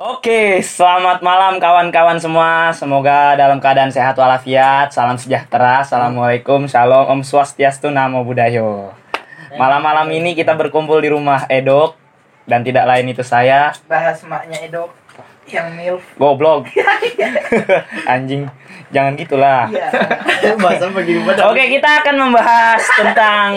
Oke, selamat malam kawan-kawan semua. Semoga dalam keadaan sehat walafiat. Salam sejahtera. Assalamualaikum, shalom, om swastiastu, namo buddhayo. Malam-malam ini kita berkumpul di rumah Edok dan tidak lain itu saya, bahas maknya Edo yang milf goblok. Anjing, jangan gitulah. iya. Oke, kita akan membahas tentang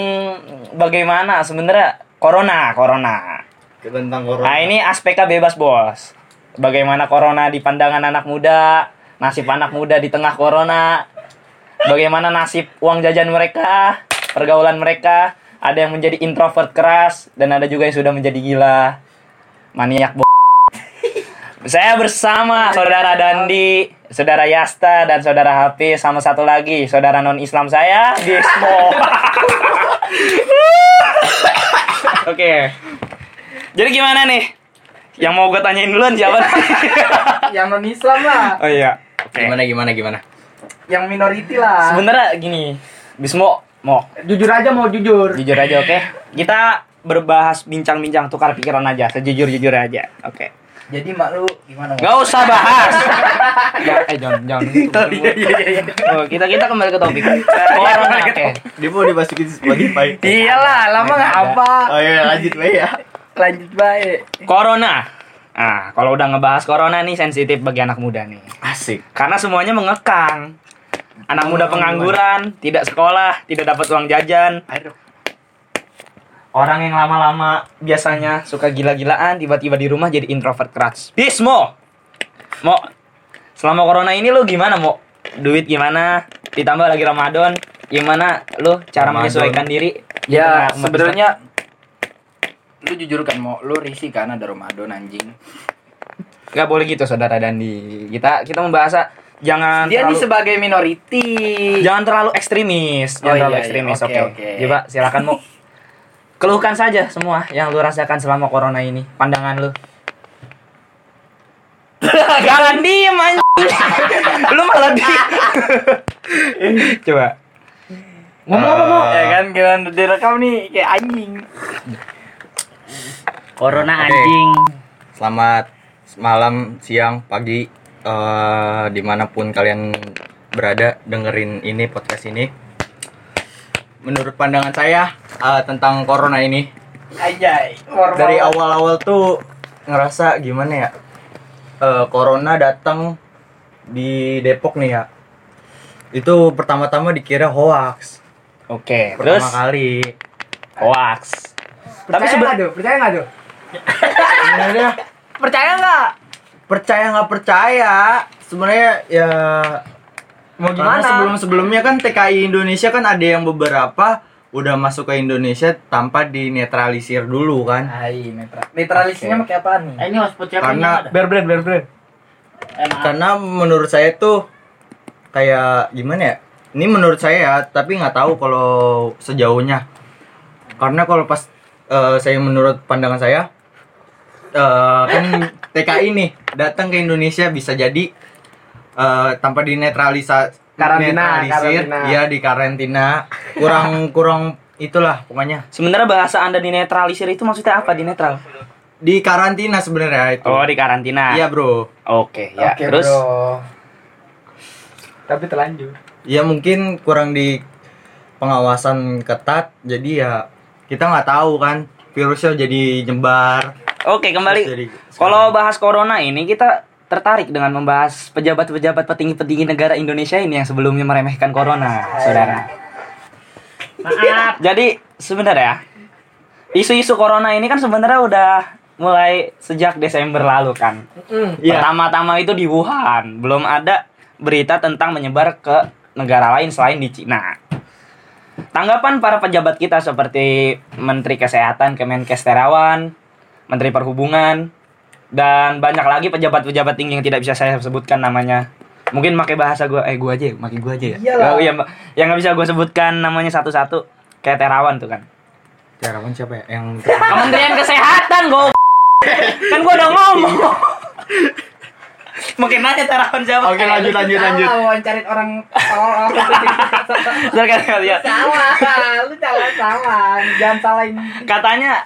bagaimana sebenarnya corona, corona. Tentang Nah, corona. ini aspeknya bebas, Bos. Bagaimana corona di pandangan anak muda, nasib anak muda di tengah corona, bagaimana nasib uang jajan mereka, pergaulan mereka, ada yang menjadi introvert keras dan ada juga yang sudah menjadi gila. Maniak bo Saya bersama saudara Dandi, saudara Yasta dan saudara Hafiz sama satu lagi saudara non Islam saya, Gismo. Oke. Jadi gimana nih? Yang mau gue tanyain duluan siapa? yang non Islam lah oh iya. Oke. Gimana gimana gimana? yang minority lah Sebenarnya gini, Bismo mau jujur aja mau jujur jujur aja oke? Kita berbahas bincang-bincang tukar pikiran aja, sejujur-jujur aja. Oke. jadi mak lu gimana Mak? Gak usah bahas. jangan, eh jangan jangan. gitu. Oh, iya iya iya Oh, kita kita kembali ke topik. Corona oke. Dia mau dimasukin Spotify. iyalah lama nggak apa Oh iya lanjut baik ya. Lanjut baik Corona. Ah, kalau udah ngebahas corona nih sensitif bagi anak muda nih. Asik. Karena semuanya mengekang. Anak muda pengangguran, tidak sekolah, tidak dapat uang jajan. Aduh. Orang yang lama-lama biasanya suka gila-gilaan, tiba-tiba di rumah jadi introvert keras. Bismo! Mo, selama corona ini lu gimana, Mo? Duit gimana? Ditambah lagi Ramadan, gimana lu cara Ramadan. menyesuaikan diri? di Ya sebenarnya lu jujur kan mau lu risih kan ada Ramadan anjing. Nggak boleh gitu, saudara Dandi. Kita kita membahas jangan Dia nih terlalu, sebagai minority. jangan terlalu ekstremis, jangan Oh, terlalu iya, iya. ekstremis, Oke, oke. Coba silakan, Mo. Keluhkan saja semua yang lu rasakan selama corona ini, pandangan lu. Jangan diem anjing. lu malah diem. Coba. ngomong-ngomong Mo. Eh, ya kan gimana direkam nih kayak anjing. Corona Oke. anjing. Selamat malam, siang, pagi, eh di mana pun kalian berada dengerin ini podcast ini. Menurut pandangan saya eh, tentang corona ini formal. dari awal-awal tuh ngerasa gimana ya? Eh, corona datang di Depok nih ya. Itu pertama-tama dikira hoax. Oke, terus Pertama kali. hoax. Percaya sebe- nggak tuh? Percaya nggak tuh? Sebenarnya Percaya nggak? percaya nggak percaya sebenarnya ya Mau gimana? sebelum sebelumnya kan TKI Indonesia kan ada yang beberapa udah masuk ke Indonesia tanpa dinetralisir dulu kan Hai, netra netralisnya pakai apaan nih? Eh, ini hotspot siapa Karena- ini ada? Bear brand, bear brand. Eh, karena menurut saya tuh kayak gimana ya ini menurut saya ya tapi nggak tahu kalau sejauhnya karena kalau pas eh, saya menurut pandangan saya eh, kan TKI nih datang ke Indonesia bisa jadi eh, tanpa dinetralisasi Karantina, karantina. ya di karantina kurang kurang itulah pokoknya Sebenarnya bahasa Anda dinetralisir itu maksudnya apa dinetral? di karantina sebenarnya itu Oh, di karantina. iya bro Oke, ya. Oke, terus bro. Tapi terlanjur. ya mungkin kurang di pengawasan ketat jadi ya kita nggak tahu kan virusnya jadi nyebar Oke, kembali. Kalau bahas corona ini kita tertarik dengan membahas pejabat-pejabat petinggi-petinggi negara Indonesia ini yang sebelumnya meremehkan corona, saudara. Maaf. Jadi sebenarnya isu-isu corona ini kan sebenarnya udah mulai sejak Desember lalu kan. Iya. Pertama-tama itu di Wuhan, belum ada berita tentang menyebar ke negara lain selain di Cina. Tanggapan para pejabat kita seperti Menteri Kesehatan Kemenkes Terawan, Menteri Perhubungan, dan banyak lagi pejabat-pejabat tinggi yang tidak bisa saya sebutkan namanya. Mungkin pakai bahasa gua, eh gua aja, pakai gua aja ya. Iyalah. Oh, iya, Mbak. yang nggak bisa gua sebutkan namanya satu-satu, kayak Terawan tuh kan. Terawan siapa ya yang Kementerian Kesehatan, go. kan gua udah ngomong. Mungkin nanya Terawan siapa? oke lanjut lanjut lanjut Salah wawancarin orang salah. Ntar kan lihat. salah, lu salah salah. Jangan salahin. Katanya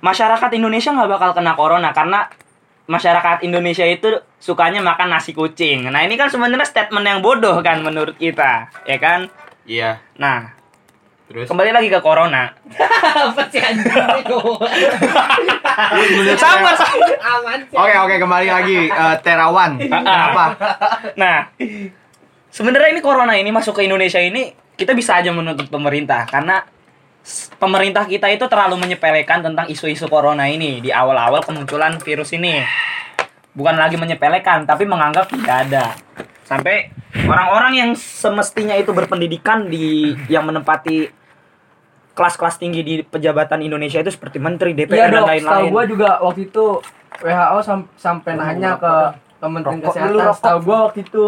masyarakat Indonesia nggak bakal kena corona karena masyarakat Indonesia itu sukanya makan nasi kucing. Nah, ini kan sebenarnya statement yang bodoh kan menurut kita, ya kan? Iya. Nah, Terus kembali lagi ke corona. Apa sih anjing Sabar, sabar. Aman sih. Oke oke kembali lagi Eh, Terawan. Kenapa? Nah, sebenarnya ini corona ini masuk ke Indonesia ini kita bisa aja menuntut pemerintah karena pemerintah kita itu terlalu menyepelekan tentang isu-isu corona ini di awal-awal kemunculan virus ini. Bukan lagi menyepelekan, tapi menganggap tidak ada. Sampai orang-orang yang semestinya itu berpendidikan di yang menempati kelas-kelas tinggi di pejabatan Indonesia itu seperti menteri, Iya DPR dan dok, setahu lain-lain. gua juga waktu itu WHO sam- sampai nanya ke Kementerian Kesehatan. Setahu gua waktu itu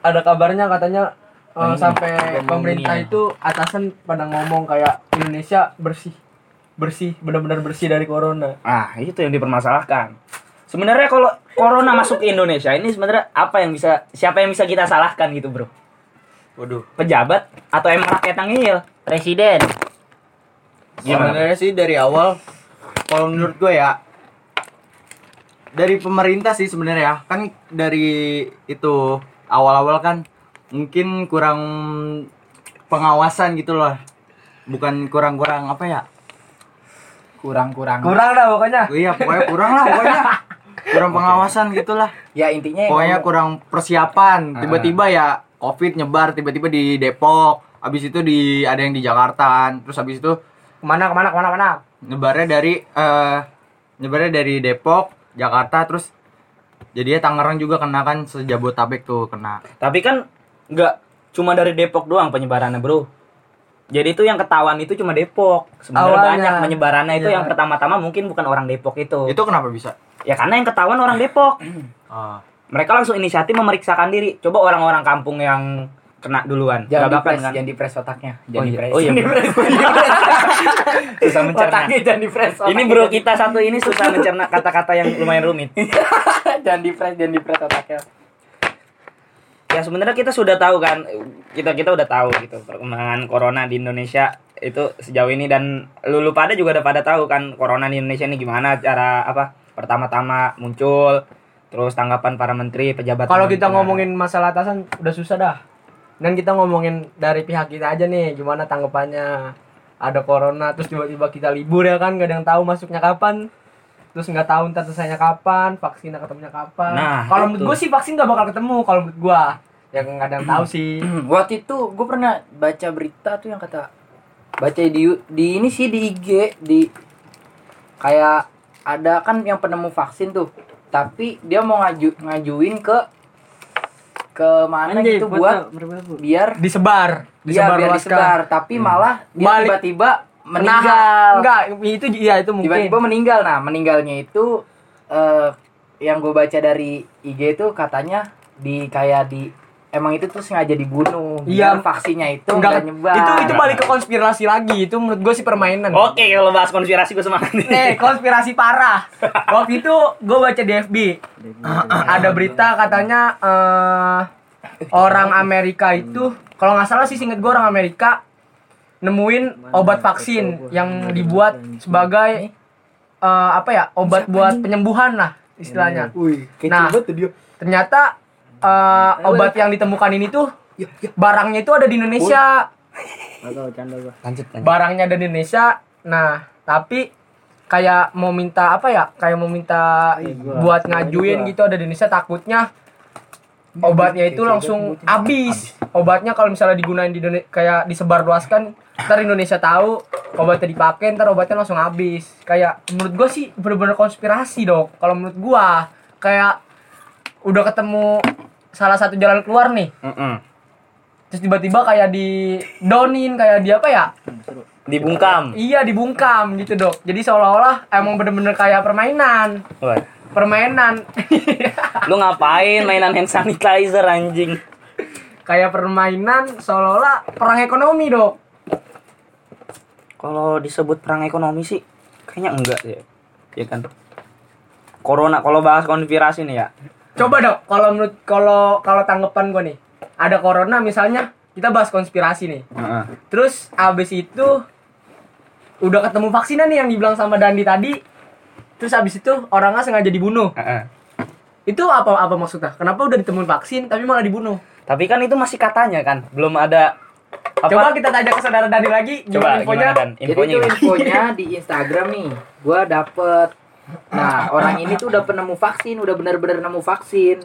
ada kabarnya katanya eh, Hmm, sampai pemerintah ya. itu atasan pada ngomong kayak Indonesia bersih, bersih, benar-benar bersih dari corona. Ah, itu yang dipermasalahkan. Sebenarnya kalau corona masuk ke Indonesia ini sebenarnya apa yang bisa siapa yang bisa kita salahkan gitu, Bro? Waduh. Pejabat atau emang rakyat yang ngeyel? Presiden. Sebenarnya sih dari awal kalau menurut gue ya dari pemerintah sih sebenarnya kan dari itu awal-awal kan mungkin kurang pengawasan gitu loh. Bukan kurang-kurang apa ya? Kurang-kurang. Kurang dah pokoknya. Iya, pokoknya kurang lah pokoknya. Kurang pengawasan gitulah. Ya intinya yang Pokoknya ngomong- kurang persiapan. Ah. Tiba-tiba ya Covid nyebar tiba-tiba di Depok, habis itu di ada yang di Jakarta, terus habis itu Ke mana, ke mana, ke mana, ke mana? nyebarnya dari eh nyebarnya dari Depok, Jakarta terus jadinya Tangerang juga kena kan sejabotabek tuh kena. Tapi kan nggak cuma dari Depok doang penyebarannya, Bro. Jadi itu yang ketahuan itu cuma Depok. Sebenarnya banyak penyebarannya itu Iya. yang pertama-tama mungkin bukan orang Depok itu. Itu kenapa bisa? Ya karena yang ketahuan orang Depok. Ah. Mereka langsung inisiatif memeriksakan diri. Coba orang-orang kampung yang kena duluan. jangan bakal dipres, kan? jangan dipres otaknya. Oh Jangan iya. dipres. Oh iya. Susah mencerna. Otaknya jangan dipres. Ini otaknya bro jangan- kita satu ini susah mencerna kata-kata yang lumayan rumit. jangan dipres, jangan dipres otaknya. Ya sebenarnya kita sudah tahu kan, kita kita udah tahu gitu perkembangan corona di Indonesia itu sejauh ini dan lu, lu pada juga udah pada tahu kan corona di Indonesia ini gimana cara apa pertama-tama muncul, terus tanggapan para menteri pejabat. Kalau kita ngomongin masalah atasan udah susah dah. Dan kita ngomongin dari pihak kita aja nih, gimana tanggapannya ada corona terus tiba-tiba kita libur ya kan, gak ada yang tahu masuknya kapan. Terus nggak tahu ntar selesainya kapan, vaksinnya ketemunya kapan. Nah, kalau menurut gue sih vaksin gak bakal ketemu kalau menurut gue. Yang nggak ada yang tahu sih. Waktu itu gue pernah baca berita tuh yang kata baca di di ini sih di IG di kayak ada kan yang penemu vaksin tuh tapi dia mau ngaju ngajuin ke ke mana gitu buat biar Disebar, disebar biar luaskan. disebar tapi malah dia tiba-tiba. Meninggal Enggak, itu iya itu mungkin. tiba-tiba meninggal nah meninggalnya itu eh yang gue baca dari IG itu katanya di kayak di emang itu tuh sengaja dibunuh Iya. biar vaksinnya itu Enggak, nggak nyebar itu itu balik ke konspirasi lagi. Itu menurut gue sih permainan. Oke kalau bahas konspirasi gue semangat nih. Nih, konspirasi parah. Waktu itu gue baca di FB. Ada berita katanya eh, orang Amerika itu, kalau nggak salah sih singkat gue orang Amerika nemuin obat vaksin yang dibuat sebagai eh, apa ya obat buat penyembuhan lah istilahnya. Nah, ternyata eh, obat yang ditemukan ini tuh barangnya itu ada di Indonesia. Barangnya ada di Indonesia. Nah, tapi kayak mau minta apa ya? Kayak mau minta buat ngajuin gitu ada di Indonesia takutnya obatnya itu langsung habis. Obatnya kalau misalnya digunain di Indonesia kayak disebarluaskan, ntar Indonesia tahu obatnya dipakai, ntar obatnya langsung habis. Kayak menurut gua sih bener-bener konspirasi dok. Kalau menurut gua kayak udah ketemu salah satu jalan keluar nih, terus tiba-tiba kayak di donin kayak di apa ya? Dibungkam. Iya dibungkam gitu dok. Jadi seolah-olah emang bener-bener kayak permainan. Permainan, Lu ngapain mainan hand sanitizer anjing? kayak permainan seolah-olah perang ekonomi dok. Kalau disebut perang ekonomi sih kayaknya enggak ya. Ya kan. Corona kalau bahas konspirasi nih ya. Coba dok, kalau menurut kalau kalau tanggapan gue nih, ada corona misalnya kita bahas konspirasi nih. Heeh. Terus abis itu udah ketemu vaksinnya nih yang dibilang sama Dandi tadi. Terus abis itu orangnya sengaja dibunuh. Heeh. Itu apa apa maksudnya? Kenapa udah ditemuin vaksin tapi malah dibunuh? Tapi kan itu masih katanya kan, belum ada apa? Coba kita tanya ke saudara Dani lagi coba infonya. dan Jadi infonya tuh gimana? infonya di Instagram nih, gua dapet. Nah, orang ini tuh udah penemu vaksin, udah bener-bener nemu vaksin.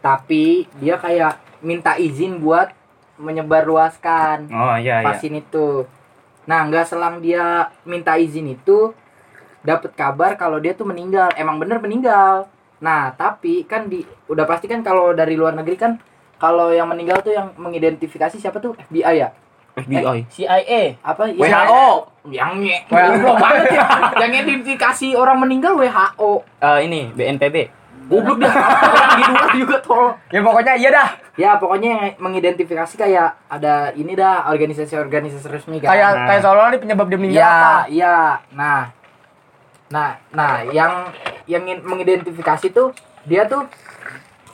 Tapi dia kayak minta izin buat menyebarluaskan Oh iya iya. vaksin itu. Nah, nggak selang dia minta izin itu, dapet kabar kalau dia tuh meninggal. Emang bener meninggal. Nah, tapi kan di udah pasti kan kalau dari luar negeri kan kalau yang meninggal tuh yang mengidentifikasi siapa tuh FBI ya? FBI. CIA. Apa? Ya, WHO. Yang goblok banget ya. Yang identifikasi orang meninggal WHO. Eh, ini BNPB. Goblok dah. Orang di luar juga tolong. Ya pokoknya iya dah. Ya, pokoknya yang mengidentifikasi kayak ada ini dah organisasi-organisasi resmi kan. Kayak Nah. kayak seolah-olah ini penyebab dia meninggal Iya, apa? iya. Nah. Nah, nah yang yang mengidentifikasi tuh dia tuh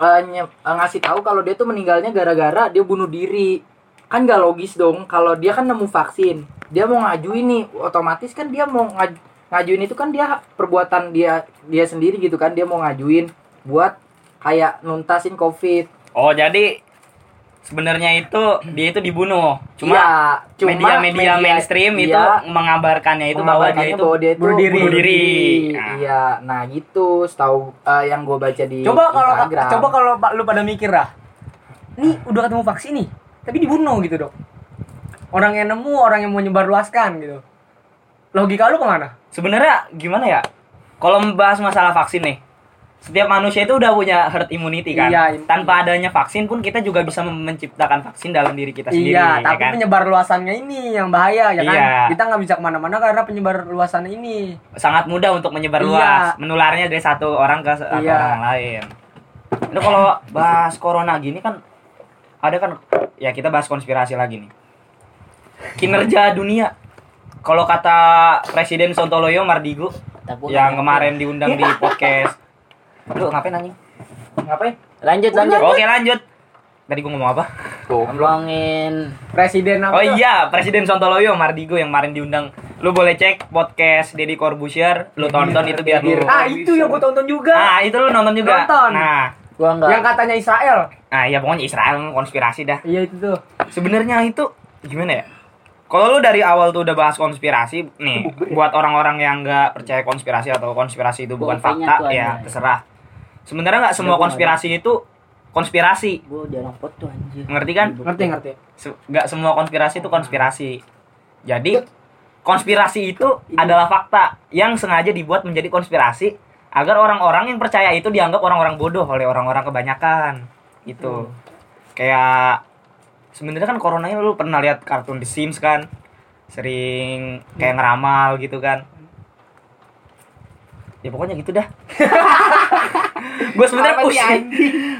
eh, nye- eh, ngasih tahu kalau dia tuh meninggalnya gara-gara dia bunuh diri. Kan gak logis dong kalau dia kan nemu vaksin. Dia mau ngajuin nih, otomatis kan dia mau ngaj- ngajuin itu kan dia perbuatan dia dia sendiri gitu kan. Dia mau ngajuin buat kayak nuntasin Covid. Oh, jadi sebenarnya itu dia itu dibunuh. Cuma Iya, cuma media-media mainstream itu iya, mengabarkannya itu bahwa dia itu bahwa dia itu bunuh diri. Bunuh diri. Nah. Iya, nah gitu. Setahu eh, yang gue baca di Coba kalau Instagram. coba kalau lu pada mikir dah. Nih udah ketemu vaksin nih, tapi dibunuh gitu, Dok. Orang yang nemu, orang yang mau nyebarluaskan gitu. Logika lu ke mana? sebenarnya gimana ya? Kalau membahas masalah vaksin nih, setiap manusia itu udah punya herd immunity kan. Iya, Tanpa adanya vaksin pun kita juga bisa menciptakan vaksin dalam diri kita sendiri. iya, ya tapi kan? penyebar luasannya ini yang bahaya ya kan. Iya. Kita nggak bisa ke mana-mana karena penyebar luasannya ini. sangat mudah untuk menyebar Iya. luas, menularnya dari satu orang ke satu Iya. orang lain. Itu kalau bahas corona gini kan ada kan ya kita bahas konspirasi lagi nih. Kinerja dunia. Kalau kata Presiden Sontoloyo Mardigu yang kemarin diundang di podcast. Lu ngapain anjing? ngapain? Lanjut lanjut. Oke, lanjut. Tadi gua ngomong apa? Ngomongin Presiden apa? Oh tuh? iya, Presiden Sontoloyo Mardigo yang kemarin diundang. Lu boleh cek podcast Deddy Corbuzier, lu tonton itu biar lu. Ah, itu yang gua tonton juga. Nah, itu lu nonton juga. Nonton. Nah, gua enggak. Yang katanya Israel. nah ya pokoknya Israel konspirasi dah. Iya itu tuh. Sebenarnya itu gimana ya? Kalau lu dari awal tuh udah bahas konspirasi, nih buat orang-orang yang nggak percaya konspirasi atau konspirasi itu bukan fakta, ya terserah. Sebenarnya nggak semua nggak konspirasi itu konspirasi, Gua jarang foto anjir. ngerti kan? Ngerti ngerti. Se- nggak semua konspirasi itu konspirasi. Jadi konspirasi itu adalah fakta yang sengaja dibuat menjadi konspirasi agar orang-orang yang percaya itu dianggap orang-orang bodoh oleh orang-orang kebanyakan. Itu kayak sebenarnya kan corona ini lu pernah lihat kartun The Sims kan? Sering kayak ngeramal gitu kan. Ya pokoknya gitu dah. gue sebenarnya pusing.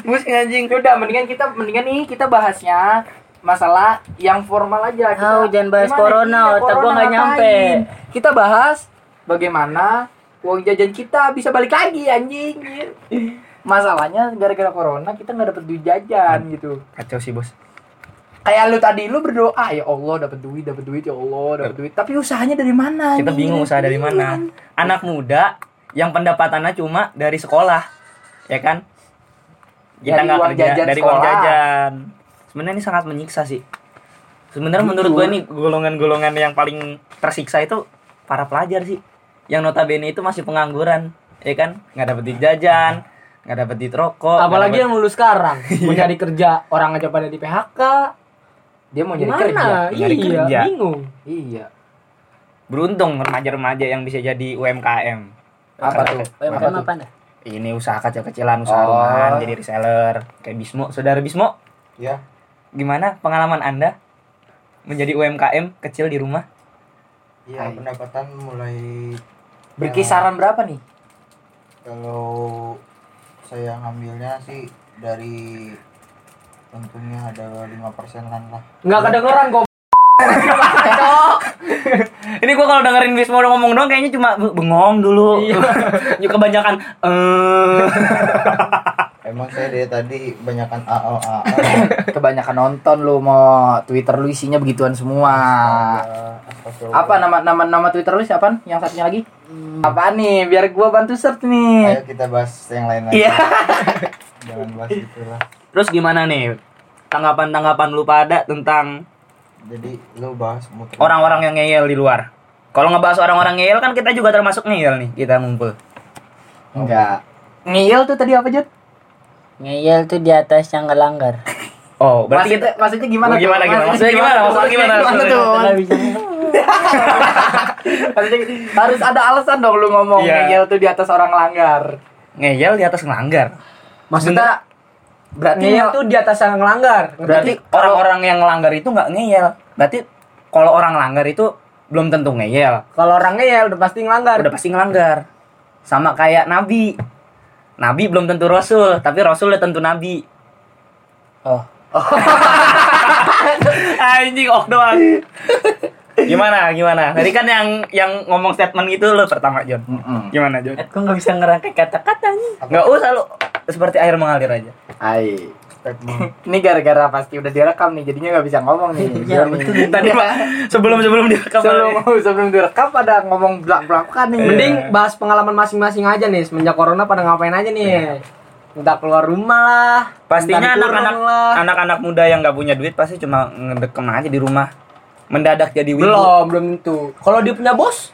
Pusing anjing. Udah, mendingan kita mendingan nih kita bahasnya masalah yang formal aja. Kita, Oh, jangan bahas corona, otak gua corona nggak nyampe. Kita bahas bagaimana uang jajan kita bisa balik lagi anjing. Masalahnya gara-gara corona kita nggak dapet duit jajan gitu. Kacau sih, Bos. Kayak lu tadi lu berdoa ya Allah dapat duit, dapat duit ya Allah, dapat duit. Tapi usahanya dari mana? kita bingung usaha dari mana anak muda yang pendapatannya cuma dari sekolah ya kan kita Dari uang kerja jajan dari uang sekolah. jajan sebenarnya ini sangat menyiksa sih sebenarnya menurut gue nih golongan-golongan yang paling tersiksa itu para pelajar sih yang notabene itu masih pengangguran ya kan nggak dapet duit jajan nggak dapet duit rokok Apalagi dapet- yang lulus sekarang mau nyari kerja, orang aja pada di PHK. Dia mau jadi kerja. Nyari Iya, kerja. bingung. Iya. beruntung remaja-remaja yang bisa jadi UMKM Apa tuh? UMKM apa dah? Ini usaha kecil-kecilan usaha Oh. rumahan jadi reseller kayak Bismo saudara Bismo Ya. gimana pengalaman anda menjadi UMKM kecil di rumah Iya, Hai. pendapatan mulai Berkisaran berapa nih? kalau saya ngambilnya sih dari tentunya ada lima persenan lah. Nggak kedengeran kok. ini gua kalau dengerin udah ngomong dong kayaknya cuma be- bengong dulu Iya. ya kebanyakan eh Emang saya dari tadi banyakan AO. Kebanyakan nonton lu mau Twitter lu isinya begituan semua. Apa nama nama nama Twitter lu siapa? Yang satunya lagi? Apa nih? Biar gua bantu search nih. Ayo kita bahas yang lain lagi. Iya. Jangan bahas itu lah. Terus gimana nih? Tanggapan-tanggapan lu pada tentang Jadi lu bahas orang-orang yang ngeyel di luar. Kalau ngebahas orang-orang ngeyel kan kita juga termasuk ngeyel nih, kita ngumpul. Enggak. Ngeyel tuh tadi apa, Jod? Ngeyel tuh di atas yang ngelanggar. Oh, berarti Maksudnya, maksudnya gimana? Oh, gimana, tuh? gimana? Maksudnya gimana? Maksudnya gimana? Maksudnya. Maksudnya harus ada alasan dong lu ngomong Iya. ngeyel tuh di atas orang langgar. ngeyel di atas ngelanggar. Maksudnya berarti Ngeyel tuh di atas yang ngelanggar. Berarti orang-orang yang ngelanggar itu nggak ngeyel. Berarti kalau orang langgar itu belum tentu ngeyel. Kalau orang ngeyel udah pasti ngelanggar. Udah pasti ngelanggar. Sama kayak nabi. Nabi belum tentu rasul, tapi rasul udah tentu nabi. Oh. Anjing ok doang. Gimana? Gimana? Tadi kan yang yang ngomong statement itu lo pertama, John. Mm-mm. Gimana, John? Kok nggak bisa ngerangkai kata-katanya? Nggak usah lu seperti air mengalir aja. Ai. Ini gara-gara pasti udah direkam nih, jadinya nggak bisa ngomong nih. Iya, betul. Tadi Pak, sebelum sebelum direkam sebelum sebelum direkam pada ngomong belak-belakan nih. Mending bahas pengalaman masing-masing aja nih. Semenjak corona pada ngapain aja nih? Minta keluar rumah lah. Pastinya anak-anak lah. anak-anak muda yang nggak punya duit pasti cuma ngedekem aja di rumah. Mendadak jadi wibu. Belum, belum tentu. Kalau dia punya bos,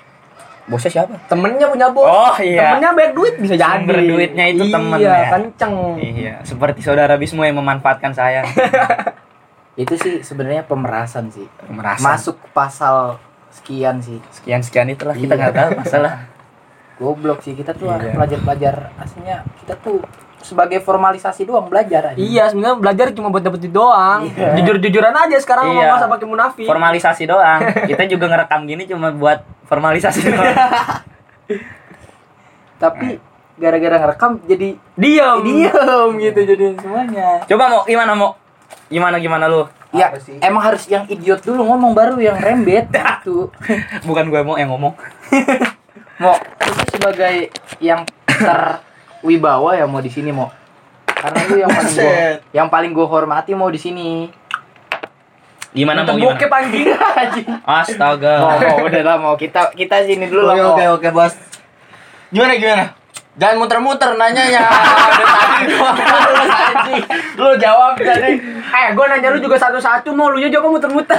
Bosnya siapa? temennya punya bos. Oh, iya. Temennya banyak duit bisa jadi. Sumber duitnya itu iya, temen ya. kenceng. Iya, seperti saudara Bismo yang memanfaatkan saya. Itu sih sebenarnya pemerasan sih. Pemerasan. Masuk pasal sekian sih. Sekian sekian itulah kita Iya. nggak tahu masalah. Goblok sih kita tuh Iya. pelajar-pelajar aslinya kita tuh sebagai formalisasi doang belajar aja. Iya, sebenarnya belajar cuma buat dapet duit doang. Iya. Jujur-jujuran aja sekarang Iya. nggak usah pakai munafik. Formalisasi doang. Kita juga ngerekam gini cuma buat formalisasi doang. Tapi gara-gara ngerekam jadi Diam. diem gitu jadi semuanya. Coba mau gimana mau? Gimana gimana lu? Ya, sih? emang harus yang idiot dulu ngomong baru yang rembet gitu. Bukan gue mau yang ngomong. mau itu sebagai yang terwibawa ya mau di sini mau. Karena lu yang paling gua, Buset. yang paling gue hormati mau di sini. Gimana mau gimana? bokep anjing. Astaga. mau, mau udah lah mau kita kita sini dulu lah Oke oke oke bos. Gimana gimana? Jangan muter-muter nanyanya. Dari tadi gua terus anjing. lu jawab jadi. Eh, gua nanya lu juga satu-satu mau lu jawab muter-muter.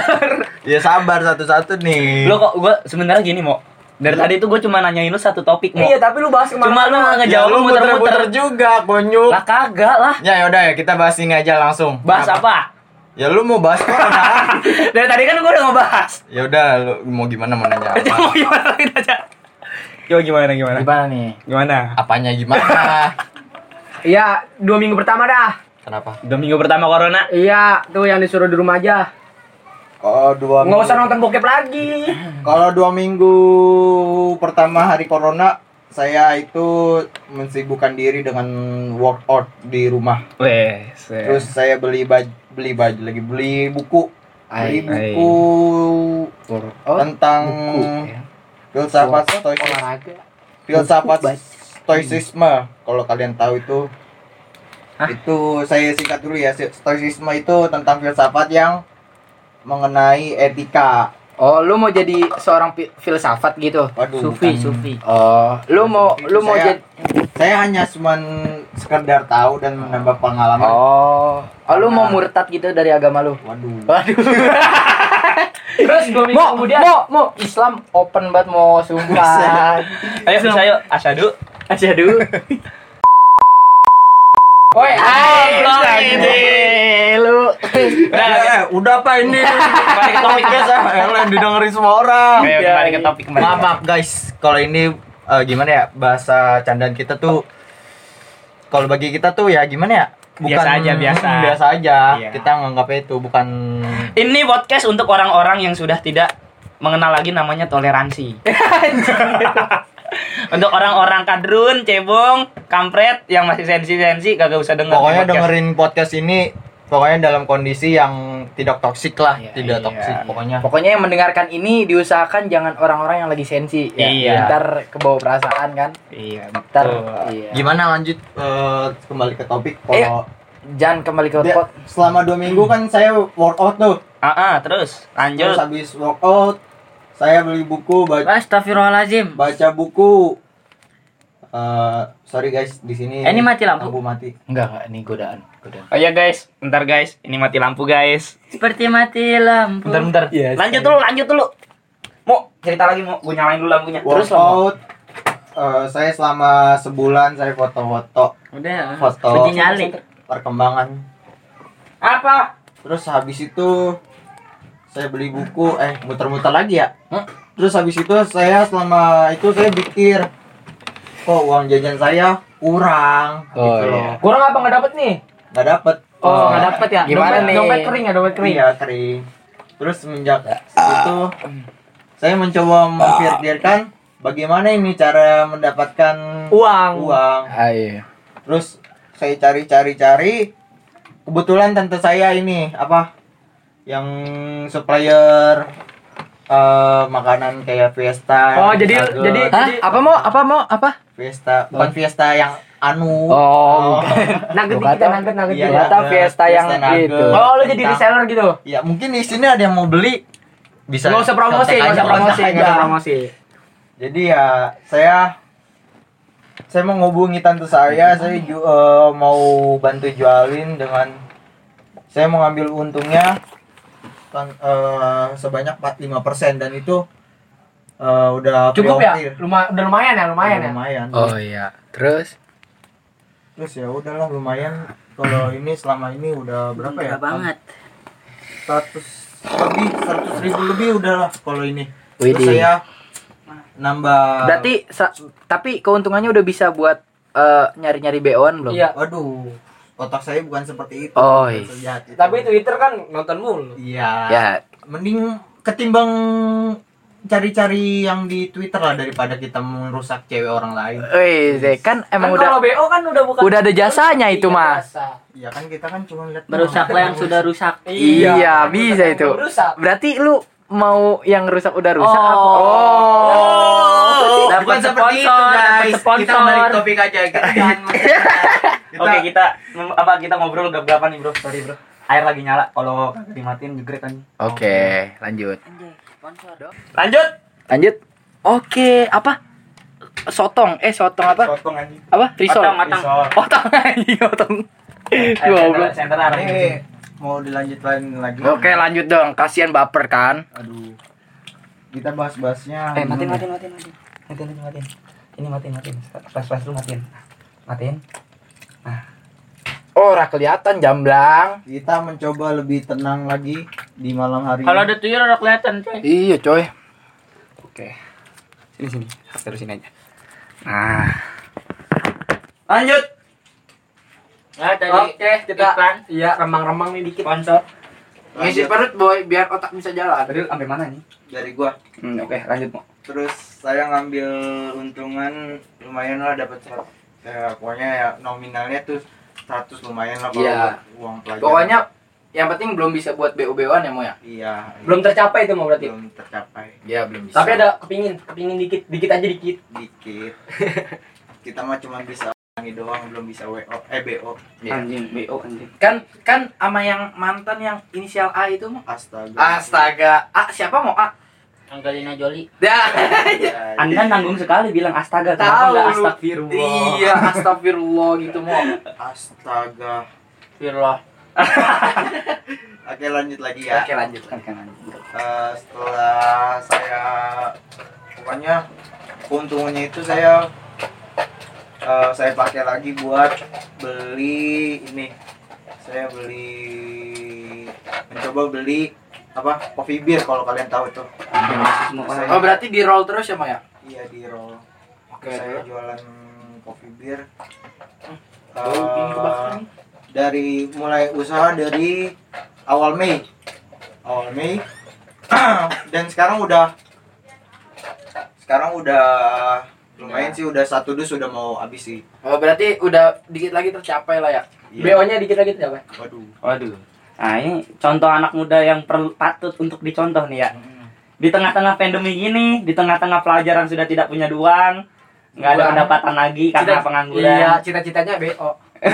Ya sabar satu-satu nih. Lu kok gue sebenarnya gini mau. Dari tadi tuh gue cuma nanyain lu satu topik mau. Iya, tapi lu bahas ke mana Cuma lu nggak Ya, ngejawab lu lu muter-muter. juga, konyol. Lah kagak lah. Ya yaudah ya kita bahas ini aja langsung. Bahas Kenapa? apa? Ya lu mau bahas corona. Dari tadi kan gue udah ngebahas. ya udah lu mau gimana mau nanya Coba apa? gimana lagi aja. Coba gimana gimana? Gimana nih? Gimana? Apanya gimana? Iya, dua minggu pertama dah. Kenapa? Udah minggu pertama corona. Iya, tuh yang disuruh di rumah aja. Oh dua Nggak usah nonton bokep lagi. Kalau dua minggu pertama hari corona, saya itu mensibukkan diri dengan workout di rumah. Wes. Terus saya beli baju, beli baju lagi, beli buku, beli buku Oh, tentang buku, ya. filsafat olahraga. Filsafat stoicisme. Kalau kalian tahu itu, itu saya singkat dulu ya. Stoicisme itu tentang filsafat yang mengenai etika. Oh, lu mau jadi seorang fi- filsafat gitu? Waduh, Sufi, bukan. Sufi. Oh, lu mau lu mau saya- jadi Saya hanya cuman sekedar tahu dan menambah pengalaman. Oh, oh lu mau murtad gitu dari agama lu? Waduh. Waduh. Terus dua minggu Mau, kemudian mau, mau Islam open banget mau sumpah. Ayo bisa ayo asyadu. Asyhadu. Woi, Ay, ini lu. Udah, Eh, udah apa ini? kembali ke topik Podcast ah, yang lain didengerin semua orang. Ayo kembali ke topik kembali. Maaf, maaf guys, kalau ini eh, gimana ya bahasa candaan kita tuh kalau bagi kita tuh ya gimana ya? Biasa aja, biasa. Hmm, biasa aja. Iya. Kita nganggapnya itu bukan Ini podcast untuk orang-orang yang sudah tidak mengenal lagi namanya toleransi. untuk orang-orang kadrun, cebong, kampret yang masih sensi-sensi kagak usah denger. pokoknya podcast. dengerin podcast ini pokoknya dalam kondisi yang tidak toksik lah Iya, tidak iya. toksik pokoknya Pokoknya yang mendengarkan ini diusahakan jangan orang-orang yang lagi sensi ya. Iya. Ntar kebawa perasaan kan. Iya. Ntar betul. iya. gimana lanjut eh, kembali ke topik Ayo. kalau Jangan kembali ke pot. selama dua minggu kan saya workout tuh Ah, ah, terus lanjut. terus habis workout saya beli buku baca Astagfirullahaladzim. baca buku Eh, sorry guys di sini Eh, ini mati lampu. mati Enggak, enggak, ini godaan. Godaan. Oh ya guys, bentar guys, ini mati lampu guys. Seperti mati lampu. Bentar bentar. Iya, lanjut dulu, lanjut dulu. Mau cerita lagi mau gue nyalain dulu lampunya. Terus lo. workout eh, saya selama sebulan saya foto-foto Udah. foto Uji nyali. perkembangan Apa? terus habis itu saya beli buku eh muter-muter lagi ya terus habis itu saya selama itu saya pikir kok uang jajan saya kurang Oh, gitu iya. loh Kurang apa nggak dapet nih? nggak dapet Oh, nggak dapet ya? Gimana dompet, nih? Dompet kering ya, dompet kering. iya kering terus semenjak itu saya mencoba memikirkan bagaimana ini cara mendapatkan Uang. uang Ayo. terus saya cari-cari-cari kebetulan tante saya ini apa yang supplier eh, makanan kayak Fiesta Oh, jadi- Nugget, jadi- Hah? Apa mau? Apa mau? Apa? Fiesta bukan Fiesta yang anu Oh, Nugget dikit ya, tahu. nugget, nugget Iya, nugget, Fiesta yang nugget. itu. Oh, lu jadi reseller gitu? ya mungkin di sini ada yang mau beli bisa Nggak usah promosi, kontak nggak usah promosi, kontak nggak usah promosi. jadi ya saya saya mau ngubungi tante saya saya ju- eh, mau bantu jualin dengan saya mau ngambil untungnya kan, eh, sebanyak 45% dan itu eh, udah Cukup ya? Luma, udah lumayan ya, lumayan ya. lumayan Oh iya. Terus? terus ya udahlah lumayan kalau ini selama ini udah berapa ya Enggak banget. 100 lebih 100 ribu lebih udahlah kalau ini terus Widih. saya nambah Berarti tapi keuntungannya udah bisa buat eh, nyari-nyari BO-an belum? Iya. Waduh, otak saya bukan seperti itu. Oh, iya. sejahat itu. Tapi Twitter kan nonton mulu. Iya. Ya, Mending ketimbang cari-cari yang di Twitter lah daripada kita merusak cewek orang lain. Wih, Zek, kan emang kan udah kalau BO kan udah bukan udah ada jasanya itu Iya, mah. jasa. Ya kan kita kan cuma lihat Merusaklah yang sudah rusak. Iya, bisa yang itu. rusak. Berarti lu mau yang rusak udah rusak Oh. apa? Oh. Dapat bukan seperti itu sponsor, guys. Kita balik topik aja. Kita jangan kita, Oke, kita apa kita ngobrol gap-gapan nih, Bro. Sorry, Bro. Air lagi nyala. Kalau kagak dimatiin jegrek kan. Oke, lanjut. Lanjut. Lanjut. Oke, apa? Sotong. Eh, sotong apa? potong anjing. Apa? Risol. Otong, otong. Otong anjing, otong. Air Goblok. center, Ini mau dilanjutin lagi. Oke, lanjut dong. Kasihan baper kan. Aduh. Kita bahas-bahasnya. Eh, matiin, gimana? matiin, matiin, matiin. Matiin, matiin, matiin. Ini matiin, matiin. Flash, flash dulu matiin. Matiin. Oh, ora kelihatan jamblang. Kita mencoba lebih tenang lagi di malam hari. Kalau ada tuyul udah kelihatan, coy. Iya, coy. Oke. Sini, sini. Terusin aja. Nah. Lanjut. Nah, tadi Oke, kita iklan. iya remang-remang nih dikit. sponsor. Ngisi perut, boy, biar otak bisa jalan. Tadi sampai mana nih? dari gua. Hmm, oke, lanjut, Mo. Terus saya ngambil untungan lumayan lah dapat ya pokoknya ya nominalnya tuh 100 lumayan lah kalau Iya. buat uang pelajaran. Pokoknya yang penting belum bisa buat BO-BO-an ya, Mo ya? iya. Belum tercapai itu mau berarti. belum tercapai Iya, belum bisa. Tapi ada kepingin, kepingin dikit, dikit aja dikit. dikit. Kita mah cuma bisa ini doang belum bisa WO eh BO. Iya. Anjing, BO anjing. kan kan sama yang mantan yang inisial A itu Mo. Astaga. Astaga. A siapa mau A? Angelina Jolie. Ya. Ya, Anda nanggung sekali bilang astaga, Tahu kenapa enggak lu. astagfirullah? Iya, astagfirullah gitu, Mo. Astaga. Firullah. Oke lanjut lagi ya. Oke, lanjut. Kan, kan, lanjut. Eh, setelah saya pokoknya keuntungannya itu saya eh, saya pakai lagi buat beli ini saya beli mencoba beli apa coffee beer kalau kalian tahu itu Saya- Oh, berarti di roll terus ya, Mo ya? iya di roll Oke. saya jualan coffee beer ini kebakaran Eh, dari mulai usaha dari awal Mei awal Mei dan sekarang udah sekarang udah lumayan sih udah satu dus udah mau habis sih Oh, berarti udah dikit lagi tercapai lah ya. Iya. BO-nya dikit lagi siapa? waduh Waduh. Nah ini contoh anak muda yang perlu patut untuk dicontoh nih ya. Di tengah-tengah pandemi gini, di tengah-tengah pelajaran sudah tidak punya uang, nggak ada pendapatan lagi karena Cita- pengangguran. Iya, cita-citanya BO.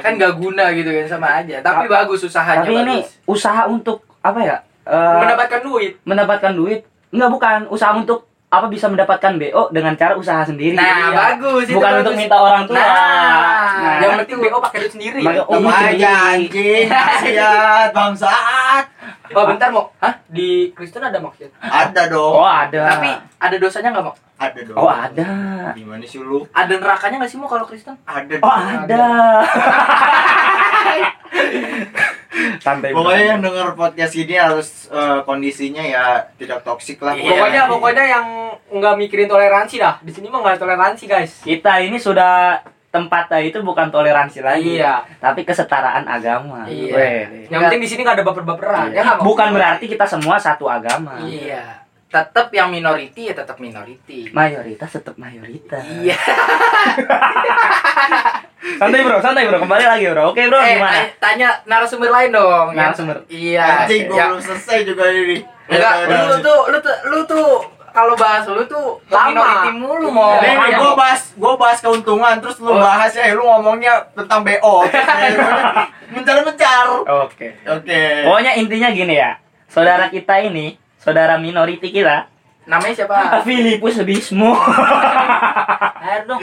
kan gak guna gitu kan sama aja. Tapi bagus usahanya Tapi ini bagus. usaha untuk apa ya? Eh, Mendapatkan duit. mendapatkan duit? Enggak bukan, usaha untuk apa bisa mendapatkan BO dengan cara usaha sendiri. Nah, Iya. bagus itu bukan bagus. untuk minta orang tua. Nah, yang penting BO pakai duit sendiri. Pakai- Oh, aja anjing maksiat bangsat Oh, bentar, Mo. Hah? Di Kristen ada maksud? ada Oh, dong ada. Tapi ada dosanya nggak mau? ada dong Oh, ada. gimana sih lu Ada nerakanya nggak sih mau kalau Kristen? ada Oh, dong. ada. Santai. pokoknya yang denger podcast ini harus eh, kondisinya ya tidak toksik lah Iya. Pokoknya pokoknya yang nggak mikirin toleransi dah. Di sini mah nggak toleransi, guys. kita ini sudah tempatnya itu bukan toleransi lagi. Iya. Tapi kesetaraan agama. Iya. Weh. Yang penting di sini nggak ada baper-baperan. Iya. Ya? Bukan berarti kita semua satu agama. Iya. Tetap yang minority ya tetap minority. Mayoritas tetap mayoritas. Iya. Santai bro, santai bro. Kembali lagi bro. Oke bro, eh, gimana? tanya- tanya narasumber lain dong. ya. Narasumber. Iya. anjing gua Ya. belum selesai juga ini Enggak, Ya, lu tuh lu tuh lu tuh kalau bahas lu tuh Lama. minority mulu mau. Ini nih, Iya. gue bahas, gue bahas keuntungan, terus lu Oh. bahas ya, lu ngomongnya tentang BO. Mencar-mencar. Oke. Oke. Pokoknya intinya gini ya. Saudara kita ini, saudara minority kita, Namanya siapa? Filipus Bismo. Air dong.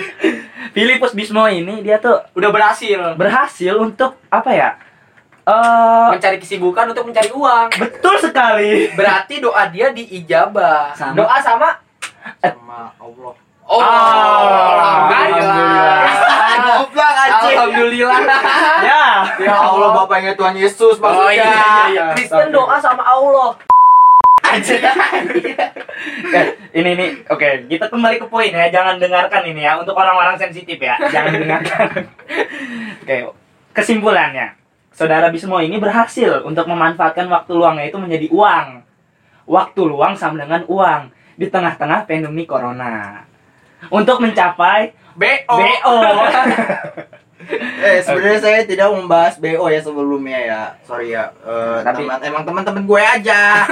Filipus Bismo ini dia tuh Udah berhasil berhasil untuk apa ya? Eh mencari kesibukan untuk mencari uang. betul sekali. Berarti doa dia diijabah. Sama. Doa sama Sama Allah. Oh, Alhamdulillah. Goblok anjing. Alhamdulillah. ya. Ya Allah Bapaknya Tuhan Yesus Oh maksudnya. iya, iya, iya. Kristen doa sama Allah. Eh, ini ini oke kita kembali ke poin ya jangan dengarkan ini ya untuk orang-orang sensitif ya jangan dengarkan oke kesimpulannya saudara Bismo ini berhasil untuk memanfaatkan waktu luangnya itu menjadi uang waktu luang sama dengan uang di tengah-tengah pandemi corona untuk mencapai BO. BO Eh sebenarnya saya tidak membahas BO ya sebelumnya ya. Sorry ya. Eh, Tapi- teman- emang teman-teman gue aja.